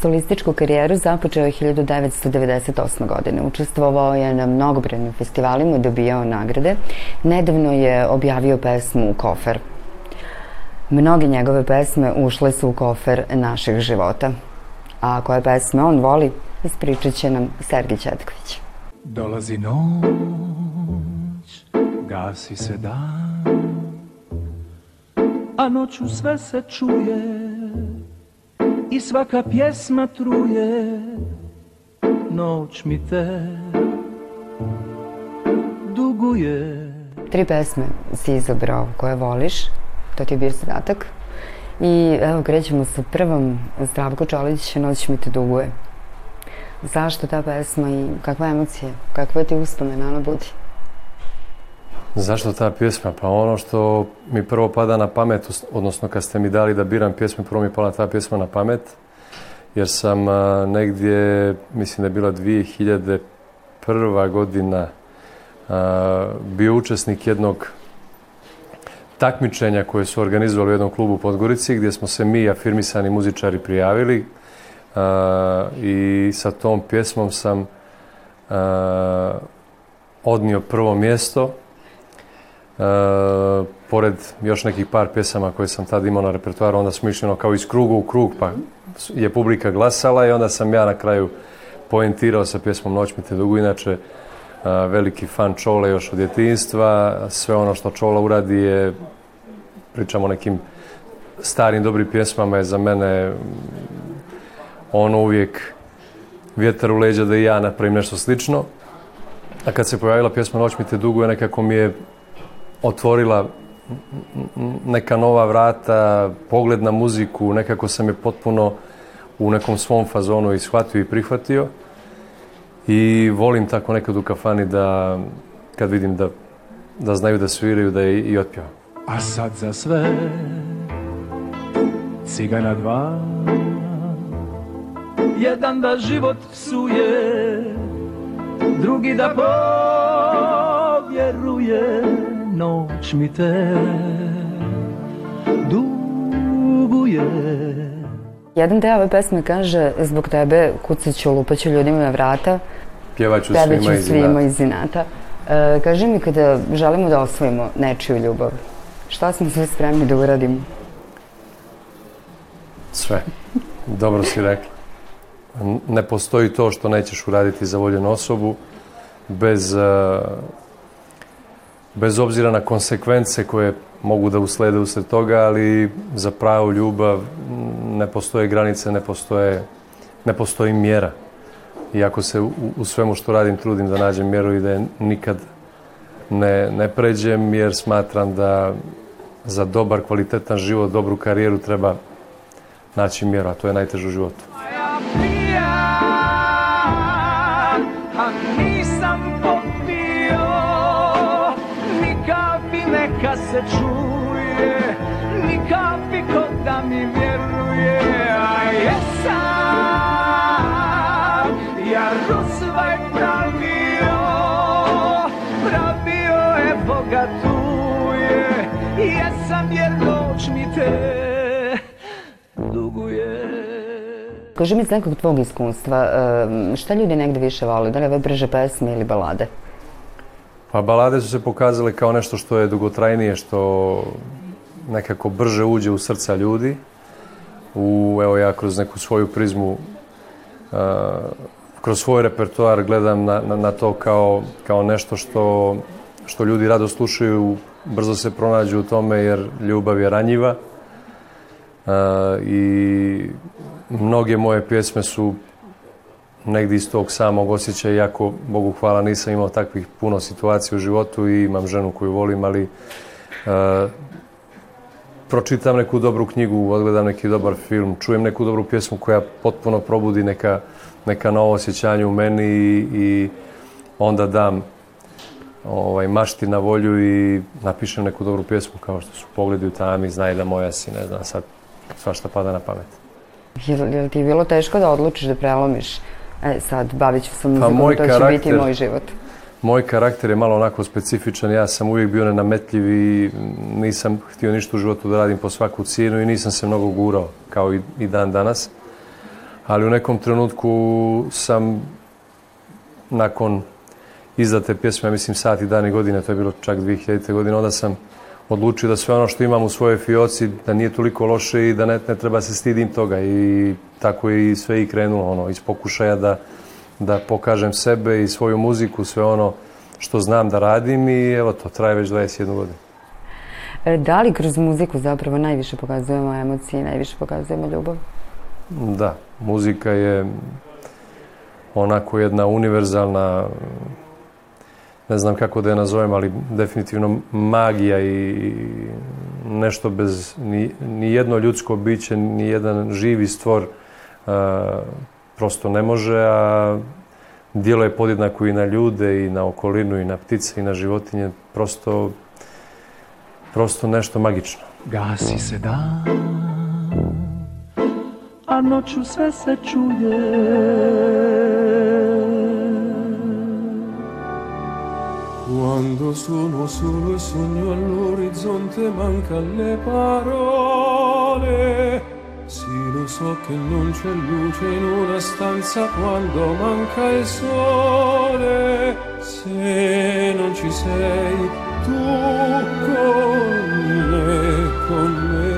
Solističku karijeru započeo je 1998. godine. Učestvovao je na mnogobrojnim festivalima i dobijao nagrade. Nedavno je objavio pesmu Kofer. Mnoge njegove pesme ušle su u kofer naših života. A koje pesme on voli, ispričat će nam Sergij Četković. Dolazi noć, gasi se dan, a noću sve se čuje i svaka pjesma truje, noć mi te duguje. Tri pesme si izabrao koje voliš, to ti je bio zadatak. I evo krećemo sa prvom, Zdravko Čolić, Noć mi te duguje. Zašto ta pesma i kakva emocija, kakva ti uspomena ona budi? Zašto ta pjesma? Pa ono što mi prvo pada na pamet, odnosno kad ste mi dali da biram pjesme, prvo mi pala ta pjesma na pamet, jer sam a, negdje, mislim da je bila 2001. godina, a, bio učesnik jednog takmičenja koje su organizovali u jednom klubu u Podgorici, gdje smo se mi, afirmisani muzičari, prijavili a, i sa tom pjesmom sam odnio prvo mjesto E, pored još nekih par pjesama koje sam tad imao na repertoaru, onda smo išli kao iz kruga u krug, pa je publika glasala i onda sam ja na kraju poentirao sa pjesmom Noć mi te dugu, inače a, veliki fan Čole još od djetinstva, sve ono što Čola uradi je, pričamo o nekim starim dobrim pjesmama je za mene ono uvijek vjetar u leđa da i ja napravim nešto slično. A kad se pojavila pjesma Noć mi te dugo je nekako mi je otvorila neka nova vrata, pogled na muziku, nekako sam je potpuno u nekom svom fazonu i shvatio i prihvatio. I volim tako nekad u kafani da, kad vidim da, da znaju da sviraju, da je i otpjevam. A sad za sve cigana dva Jedan da život psuje Drugi da povjeruje noć mi te duguje. Jedan deo ove pesme kaže, zbog tebe kucaću, lupaću ljudima na vrata, Pjevaću pevaću svima iz svima iz inata. E, kaži mi kada želimo da osvojimo nečiju ljubav, šta smo sve spremni da uradimo? Sve. Dobro si rekla. Ne postoji to što nećeš uraditi za voljenu osobu bez, uh, bez obzira na konsekvence koje mogu da uslede usred toga, ali za pravu ljubav ne postoje granice, ne postoje, ne postoji mjera. I ako se u, u svemu što radim trudim da nađem mjeru i da je nikad ne, ne pređem, jer smatram da za dobar, kvalitetan život, dobru karijeru treba naći mjeru, a to je najteže u životu. Se čuje Ni kapi ko da mi vjeruje A jesam ja rusvaj pravio Pravio evo ga tu je Jesam jer noć mi te duguje Kaži mi iz nekog tvog iskustva, šta ljudi negde više vole, da li ove brže pesme ili balade? Pa balade su se pokazale kao nešto što je dugotrajnije, što nekako brže uđe u srca ljudi. U, evo ja kroz neku svoju prizmu, uh, kroz svoj repertoar gledam na, na, na to kao, kao nešto što, što ljudi rado slušaju, brzo se pronađu u tome jer ljubav je ranjiva. Uh, I mnoge moje pjesme su negdje iz tog samog osjećaja, iako, Bogu hvala, nisam imao takvih puno situacija u životu i imam ženu koju volim, ali e, pročitam neku dobru knjigu, odgledam neki dobar film, čujem neku dobru pjesmu koja potpuno probudi neka, neka novo osjećanje u meni i, i onda dam ovaj, mašti na volju i napišem neku dobru pjesmu kao što su Pogledi u tami, Znaj da moja si, ne znam, sad svašta pada na pamet. Jel, jel ti je bilo teško da odlučiš da prelomiš? E, sad, bavit ću se muzikom, Pa to će biti karakter- moj život. Moj karakter je malo onako specifičan, ja sam uvijek bio nenametljiv i nisam htio ništa u životu da radim po svaku cijenu i nisam se mnogo gurao, kao i, i dan danas. ali u nekom trenutku sam nakon izdate pjesme, ja mislim sat i dan i godine, to je bilo čak 2000. godine, onda sam odlučio da sve ono što imam u svojoj fioci, da nije toliko loše i da ne, ne treba se stidim toga i tako je i sve i krenulo, ono, iz pokušaja da, da pokažem sebe i svoju muziku, sve ono što znam da radim i evo to, traje već 21 godinu. E, da li kroz muziku zapravo najviše pokazujemo emocije, najviše pokazujemo ljubav? Da, muzika je onako jedna univerzalna ne znam kako da je nazovem, ali definitivno magija i nešto bez ni, ni jedno ljudsko biće, ni jedan živi stvor a, prosto ne može, a dijelo je podjednako i na ljude i na okolinu i na ptice i na životinje, prosto prosto nešto magično. Gasi se dan, a noću sve se čuje Quando sono solo e sogno all'orizzonte mancan le parole. Sì, lo so che non c'è luce in una stanza quando manca il sole. Se non ci sei tu con me, con me.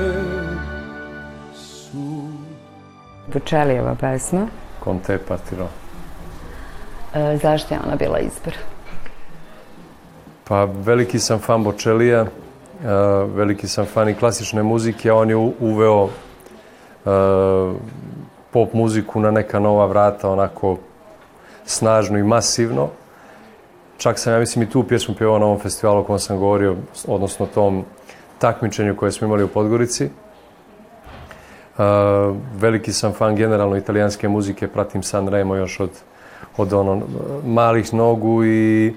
Su. Počelijeva pesma. Con te partirò. E, zašto je ona bila izbor? Pa veliki sam fan Bočelija, veliki sam fan i klasične muzike, a on je uveo pop muziku na neka nova vrata, onako snažno i masivno. Čak sam, ja mislim, i tu pjesmu pjevao na ovom festivalu o kojem sam govorio, odnosno tom takmičenju koje smo imali u Podgorici. Uh, veliki sam fan generalno italijanske muzike, pratim San Remo još od, od ono, malih nogu i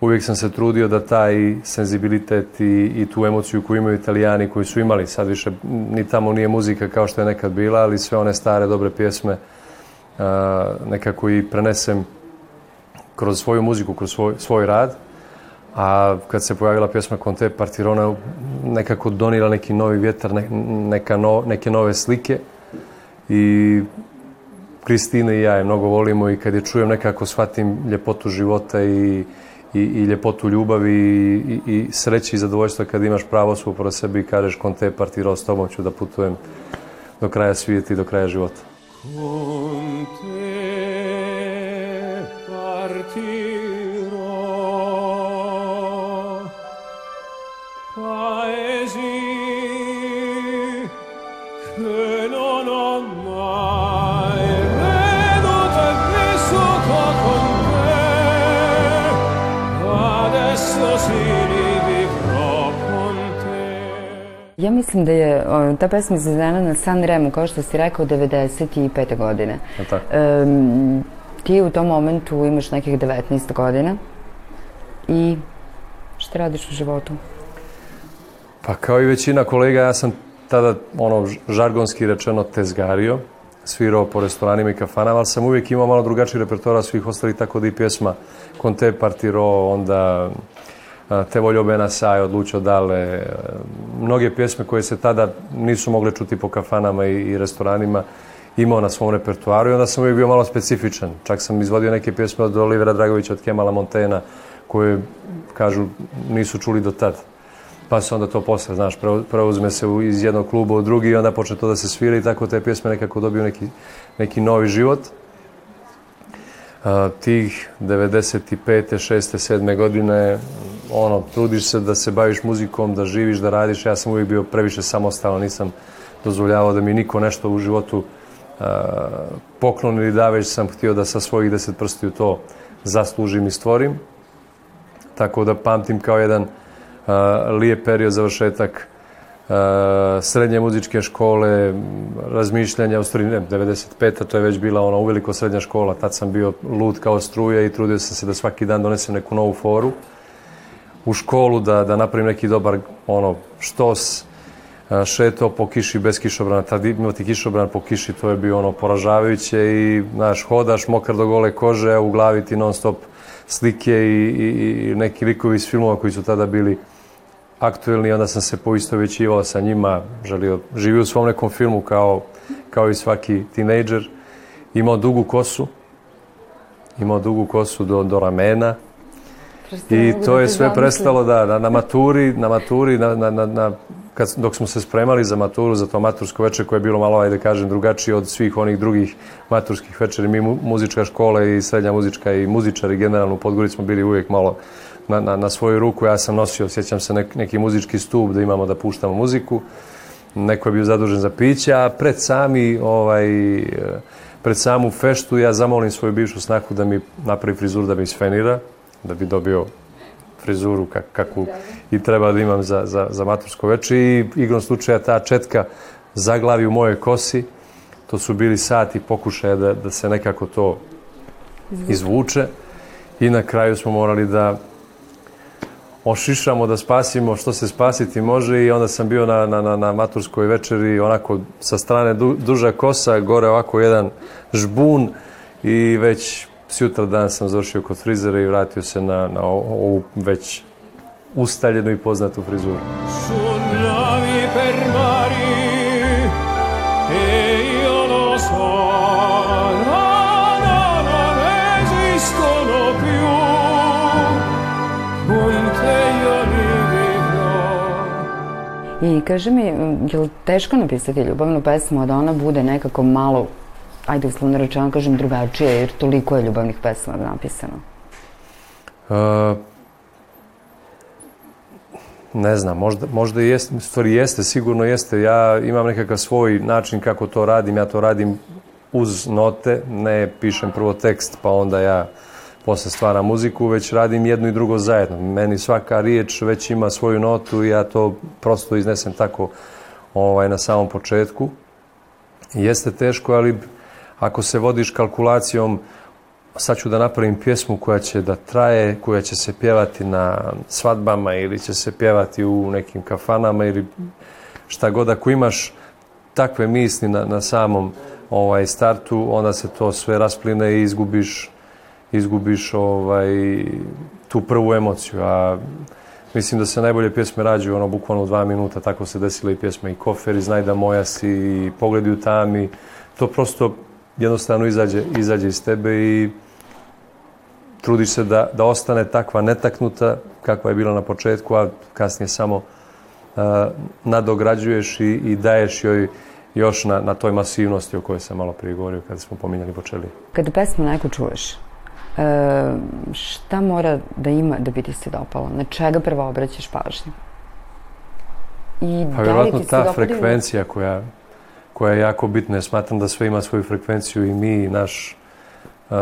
uvijek sam se trudio da taj senzibilitet i, i tu emociju koju imaju italijani koji su imali, sad više ni tamo nije muzika kao što je nekad bila, ali sve one stare dobre pjesme a, nekako i prenesem kroz svoju muziku, kroz svoj, svoj rad. A kad se pojavila pjesma Conte Partirona, nekako donira neki novi vjetar, ne, neka no, neke nove slike. I Kristine i ja je mnogo volimo i kad je čujem nekako shvatim ljepotu života i i, i ljepotu ljubavi i, i, i sreći i zadovoljstva kad imaš pravo svoje pored sebi i kažeš kon te partirao s tobom ću da putujem do kraja svijeta i do kraja života. Con te Ja mislim da je ta pesma izvedena na San Remu, kao što si rekao, 95. godine. Ja, tako. Um, ti u tom momentu imaš nekih 19 godina i šta radiš u životu? Pa kao i većina kolega, ja sam tada, ono, žargonski rečeno, tezgario, svirao po restoranima i kafanama, ali sam uvijek imao malo drugačiji repertoar svih ostalih, tako da i pjesma Conte Partiro, onda Te voljobe na saj, odlučio dale. Mnoge pjesme koje se tada nisu mogle čuti po kafanama i, i restoranima imao na svom repertuaru i onda sam uvijek bio malo specifičan. Čak sam izvodio neke pjesme od Olivera Dragovića, od Kemala Montena, koje, kažu, nisu čuli do tad. Pa se onda to posle, znaš, preuzme se iz jednog kluba u drugi i onda počne to da se svira i tako te pjesme nekako dobiju neki, neki novi život tih 95. 6. 7. godine ono, trudiš se da se baviš muzikom, da živiš, da radiš. Ja sam uvijek bio previše samostalan, nisam dozvoljavao da mi niko nešto u životu uh, poklon ili da, već sam htio da sa svojih deset prstiju to zaslužim i stvorim. Tako da pamtim kao jedan uh, lijep period završetak Uh, srednje muzičke škole, razmišljanja, u stvari ne, 95. to je već bila ona uveliko srednja škola, tad sam bio lud kao struje i trudio sam se da svaki dan donesem neku novu foru u školu, da, da napravim neki dobar ono, štos, šeto po kiši bez kišobrana, tad imati kišobran po kiši, to je bio ono poražavajuće i, znaš, hodaš mokar do gole kože, u glavi ti non stop slike i, i, i neki likovi iz filmova koji su tada bili aktuelni, onda sam se poistovećivao sa njima, želio, živio u svom nekom filmu kao, kao i svaki tinejdžer. Imao dugu kosu, imao dugu kosu do, do ramena i to je sve prestalo da, na, na maturi, na maturi, na, na, na, na kad, dok smo se spremali za maturu, za to matursko večer koje je bilo malo, ajde kažem, drugačije od svih onih drugih maturskih večeri. Mi mu, muzička škola i srednja muzička i muzičari generalno u Podgorici smo bili uvijek malo na, na, na svoju ruku. Ja sam nosio, sjećam se, nek, neki muzički stup da imamo da puštamo muziku. Neko je bio zadužen za piće, a pred sami ovaj, pred samu feštu ja zamolim svoju bivšu snaku da mi napravi frizuru da mi isfenira, da bi dobio frizuru kak, kakvu i treba da imam za, za, za matursko veče. I igrom slučaja ta četka zaglavi u mojoj kosi. To su bili sati pokušaja da, da se nekako to izvuče. I na kraju smo morali da ošišamo, da spasimo što se spasiti može. I onda sam bio na, na, na, na maturskoj večeri onako sa strane du, duža kosa, gore ovako jedan žbun i već Sjutra dan sam završio kod frizera i vratio se na, na ovu već ustaljenu i poznatu frizuru. Suonavi per mari e io lo so. No, no, non esistono più. Con te io I kaže mi, je li teško napisati ljubavnu pesmu, a da ona bude nekako malo ajde uslovno rečeno kažem drugačije, jer toliko je ljubavnih pesama napisano? Uh, ne znam, možda, možda jeste, stvari jeste, sigurno jeste. Ja imam nekakav svoj način kako to radim, ja to radim uz note, ne pišem prvo tekst pa onda ja posle stvaram muziku, već radim jedno i drugo zajedno. Meni svaka riječ već ima svoju notu i ja to prosto iznesem tako ovaj, na samom početku. Jeste teško, ali ako se vodiš kalkulacijom sad ću da napravim pjesmu koja će da traje, koja će se pjevati na svadbama ili će se pjevati u nekim kafanama ili šta god, ako imaš takve misli na, na samom ovaj startu, onda se to sve raspline i izgubiš izgubiš ovaj tu prvu emociju, a mislim da se najbolje pjesme rađaju ono bukvalno u dva minuta, tako se desila i pjesma i Kofer i Znaj da moja si i Pogledi u tami, to prosto jednostavno izađe, izađe iz tebe i trudiš se da, da ostane takva netaknuta kakva je bila na početku, a kasnije samo uh, nadograđuješ i, i daješ joj još na, na toj masivnosti o kojoj sam malo prije govorio kada smo pominjali počeli. Kada pesmu neku čuješ, uh, šta mora da ima da bi ti se dopalo? Na čega prvo obraćaš pažnju? I pa da li ti se ta frekvencija koja, koja je jako bitna. Ja smatram da sve ima svoju frekvenciju i mi, naš, uh,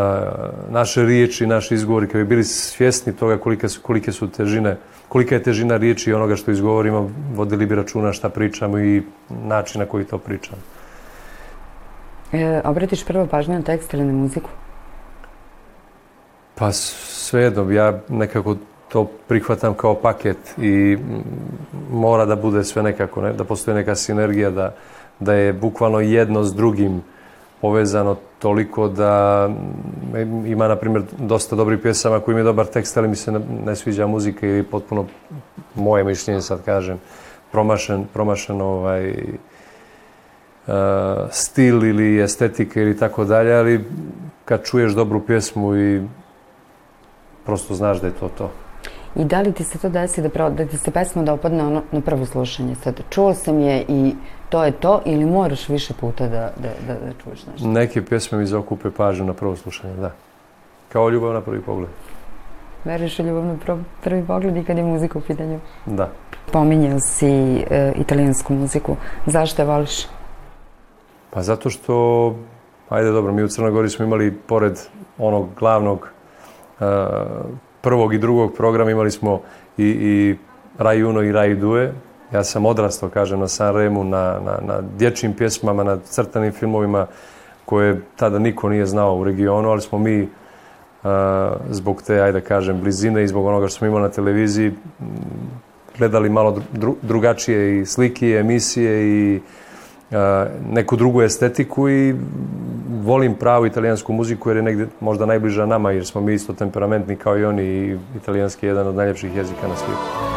naše riječi, naši izgovori, kad bi bili svjesni toga kolike su, kolike su težine, kolika je težina riječi i onoga što izgovorimo, vodili bi računa šta pričamo i način na koji to pričamo. E, obratiš prvo pažnju na tekst ili na muziku? Pa svejedno, ja nekako to prihvatam kao paket i mora da bude sve nekako, ne? da postoji neka sinergija, da, da je bukvalno jedno s drugim povezano toliko da ima, na primjer, dosta dobrih pjesama koji je dobar tekst, ali mi se ne, ne sviđa muzika ili potpuno moje mišljenje, sad kažem, promašen, promašen ovaj, uh, stil ili estetika ili tako dalje, ali kad čuješ dobru pjesmu i prosto znaš da je to to. I da li ti se to desi da, pravo, da ti se pesma dopadne ono na prvo slušanje? Sad, čuo sam je i to je to ili moraš više puta da, da, da, da čuješ nešto? Neke pjesme mi zaokupe pažnju na prvo slušanje, da. Kao ljubav na prvi pogled. Veriš u ljubav na prvi pogled i kad je muzika u pitanju? Da. Pominjao si e, italijansku muziku. Zašto je voliš? Pa zato što, ajde dobro, mi u Crnoj Gori smo imali, pored onog glavnog uh, prvog i drugog programa, imali smo i, i Raj Uno i Raj Due, Ja sam odrastao, kažem, na San Remu, na, na, na dječjim pjesmama, na crtanim filmovima koje tada niko nije znao u regionu, ali smo mi uh, zbog te, ajde da kažem, blizine i zbog onoga što smo imali na televiziji gledali malo dru, drugačije i slike i emisije i uh, neku drugu estetiku i volim pravu italijansku muziku jer je negde možda najbliža nama jer smo mi isto temperamentni kao i oni i italijanski je jedan od najljepših jezika na svijetu.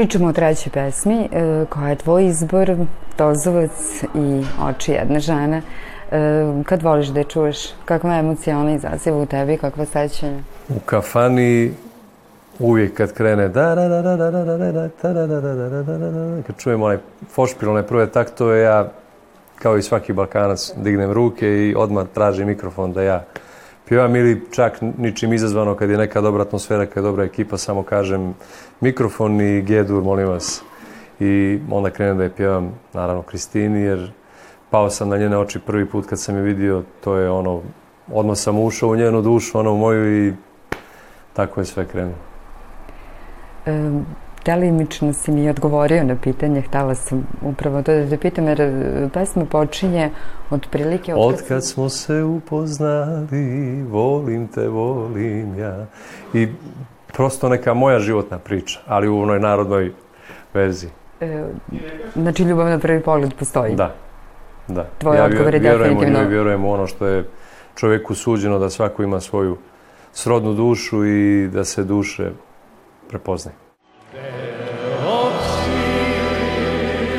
Pričamo o trećoj pesmi, e, koja je tvoj izbor, Tozovac i Oči jedne žene. E, kad voliš da je čuješ, kakva emocija ona izaziva u tebi, kakva sećanja? U kafani uvijek kad krene da da da da da da da da da da da da da da kad čujem onaj fošpil, one prve taktove, ja kao i svaki Balkanac dignem ruke i odmah tražim mikrofon da ja pjevam ili čak ničim izazvano kad je neka dobra atmosfera, kad je dobra ekipa, samo kažem mikrofon i G-dur, molim vas. I onda krenem da je pjevam, naravno, Kristini, jer pao sam na njene oči prvi put kad sam je vidio, to je ono, odmah sam ušao u njenu dušu, ono u moju i tako je sve krenuo. E, delimično si mi odgovorio na pitanje, htala sam upravo to da te pitam, jer e, pesma počinje otprilike... Od, od kad smo se upoznali, volim te, volim ja. I prosto neka moja životna priča, ali u onoj narodnoj verziji. E, znači, ljubav na prvi pogled postoji? Da, da. Tvoj ja odgovor je definitivno... Ja vjerujem u ono što je čovjeku suđeno da svako ima svoju srodnu dušu i da se duše prepoznaju.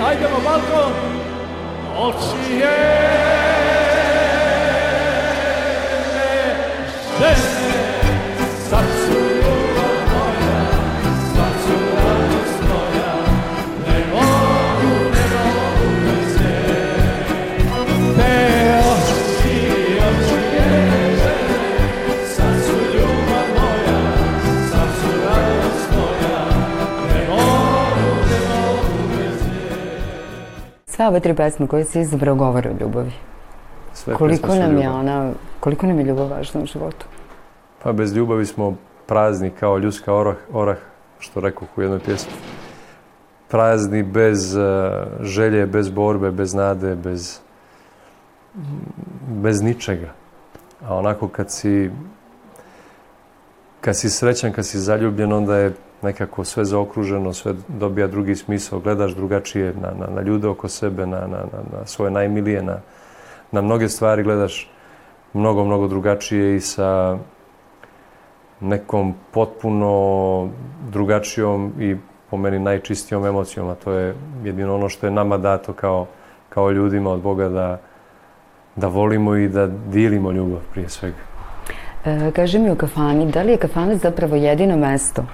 Hajdemo, balkon! Oči je! Sve ove tri pesme koje si izabrao govore o ljubavi. Sve koliko nam je ona, koliko nam je ljubav važna u životu? Pa bez ljubavi smo prazni kao ljuska orah, orah što rekao u jednoj pjesmi. Prazni bez uh, želje, bez borbe, bez nade, bez, bez ničega. A onako kad si kad si srećan, kad si zaljubljen, onda je nekako sve zaokruženo, sve dobija drugi smisao, gledaš drugačije na, na, na ljude oko sebe, na, na, na, na svoje najmilije, na, na mnoge stvari gledaš mnogo, mnogo drugačije i sa nekom potpuno drugačijom i po meni najčistijom emocijom, a to je jedino ono što je nama dato kao, kao ljudima od Boga da, da volimo i da dilimo ljubav prije svega. E, kaži mi u kafani, da li je kafana zapravo jedino mesto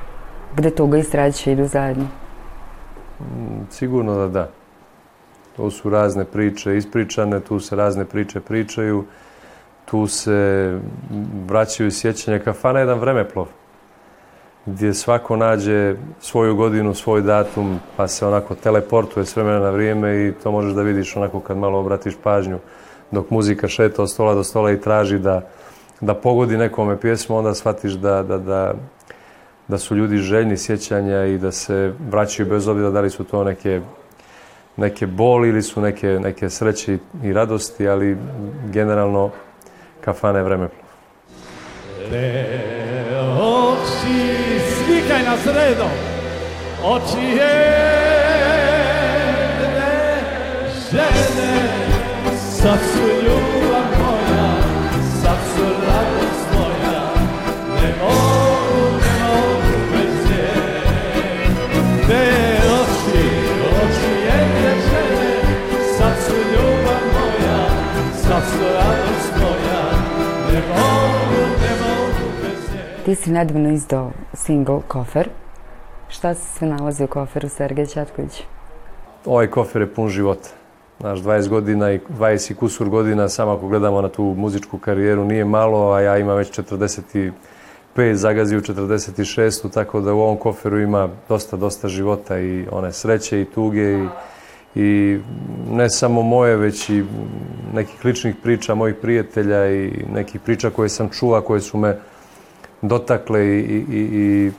gde tuga i sreća idu zajedno? Mm, sigurno da da. To su razne priče ispričane, tu se razne priče pričaju, tu se vraćaju sjećanja. Kafana je jedan vremeplov gdje svako nađe svoju godinu, svoj datum, pa se onako teleportuje s vremena na vrijeme i to možeš da vidiš onako kad malo obratiš pažnju. Dok muzika šeta od stola do stola i traži da, da pogodi nekome pjesmu, onda shvatiš da, da, da da su ljudi željni sjećanja i da se vraćaju bez obzira da li su to neke neke boli ili su neke, neke sreće i radosti, ali generalno kafana je vremeplov. Oči, slikaj nas redom, oči jedne žene, sad su ljubav Ti si nedavno izdao single Kofer. Šta se sve nalazi u koferu Sergej Ćatković? Ovaj kofer je pun života. Znaš, 20 godina i 20 i kusur godina, samo ako gledamo na tu muzičku karijeru, nije malo, a ja imam već 40 5 zagazi u 46. Tako da u ovom koferu ima dosta, dosta života i one sreće i tuge i, i ne samo moje, već i nekih ličnih priča mojih prijatelja i nekih priča koje sam čula, koje su me dotakle i, i, i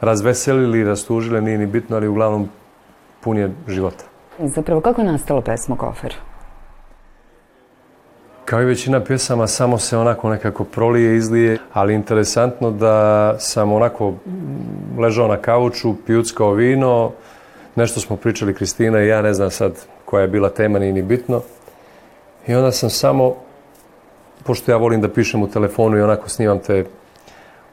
razveselili, rastužili, nije ni bitno, ali uglavnom pun je života. Zapravo, kako je nastala pesma Kofer? Kao i većina pjesama, samo se onako nekako prolije, izlije, ali interesantno da sam onako ležao na kauču, pijuckao vino, nešto smo pričali Kristina i ja, ne znam sad koja je bila tema, nije ni bitno. I onda sam samo, pošto ja volim da pišem u telefonu i onako snimam te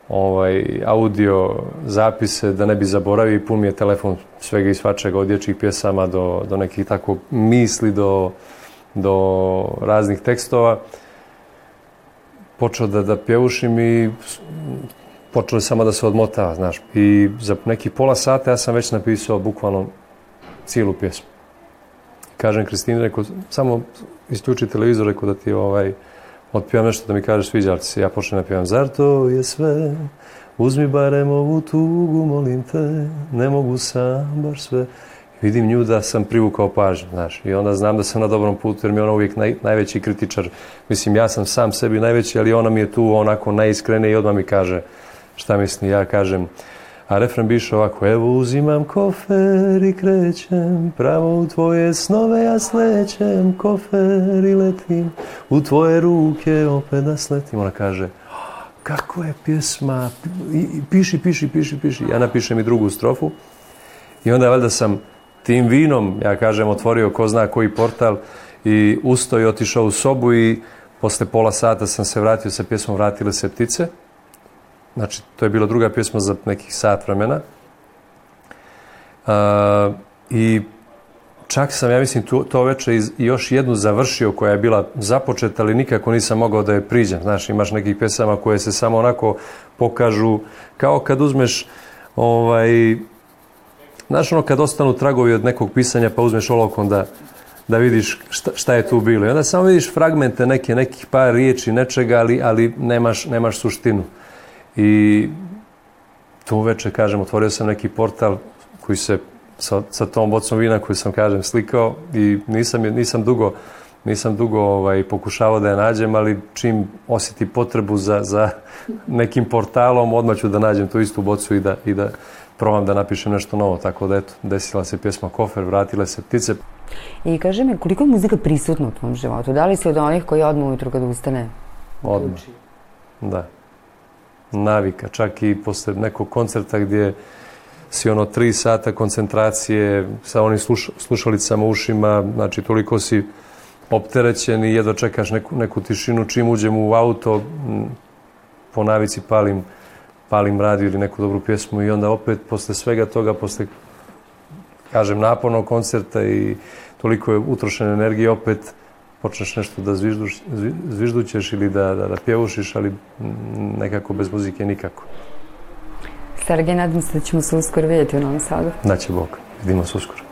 ovaj, audio zapise da ne bi zaboravio i pun mi je telefon svega i svačega od dječjih pjesama do, do nekih tako misli, do, do raznih tekstova. Počeo da, da pjevušim i počelo samo da se odmotava, znaš. I za neki pola sata ja sam već napisao bukvalno cijelu pjesmu. Kažem Kristini, rekao, samo isključi televizor, rekao da ti ovaj, otpivam nešto da mi kažeš sviđa se. Ja počnem da pjevam, zar to je sve? Uzmi barem ovu tugu, molim te, ne mogu sam baš sve. Vidim nju da sam privukao pažnju, znaš, i onda znam da sam na dobrom putu, jer mi je ona uvijek naj, najveći kritičar. Mislim, ja sam sam sebi najveći, ali ona mi je tu onako najiskrenija i odmah mi kaže šta misli. Ja kažem, a refren biše ovako, evo uzimam kofer i krećem, pravo u tvoje snove ja slećem, kofer i letim, u tvoje ruke opet da sletim. Ona kaže, kako je pjesma, piši, piši, piši, piši. Ja napišem i drugu strofu i onda valjda sam tim vinom, ja kažem, otvorio ko zna koji portal i usto i otišao u sobu i posle pola sata sam se vratio sa pjesmom Vratile se ptice Znači, to je bila druga pjesma za nekih sat vremena. Uh, I čak sam, ja mislim, to, to veče i još jednu završio koja je bila započeta, ali nikako nisam mogao da je priđem. Znaš, imaš nekih pjesama koje se samo onako pokažu, kao kad uzmeš ovaj, znaš ono kad ostanu tragovi od nekog pisanja pa uzmeš olovkom da, da vidiš šta, šta je tu bilo. I onda samo vidiš fragmente neke, nekih par riječi, nečega, ali, ali nemaš, nemaš suštinu. I tu uveče, kažem, otvorio sam neki portal koji se sa, sa tom bocom vina koju sam, kažem, slikao i nisam, nisam dugo nisam dugo ovaj, pokušavao da je nađem, ali čim osjeti potrebu za, za nekim portalom, odmah ću da nađem tu istu bocu i da, i da probam da napišem nešto novo. Tako da, eto, desila se pjesma Kofer, vratile se ptice. I kaže mi, koliko je muzika prisutna u tvom životu? Da li si od onih koji odmah ujutru kad ustane? Odmah. Da navika, čak i posle nekog koncerta gdje si ono tri sata koncentracije sa onim sluš, slušalicama ušima, znači toliko si opterećen i jedva čekaš neku, neku tišinu, čim uđem u auto, po navici palim, palim radio ili neku dobru pjesmu i onda opet posle svega toga, posle kažem napornog koncerta i toliko je utrošene energije opet počneš nešto da zvižduš, zviždućeš ili da, da, da pjevušiš, ali nekako bez muzike nikako. Sergej, nadam se da ćemo se uskoro vidjeti u Novom Sadu. Da će Bog. Vidimo se uskoro.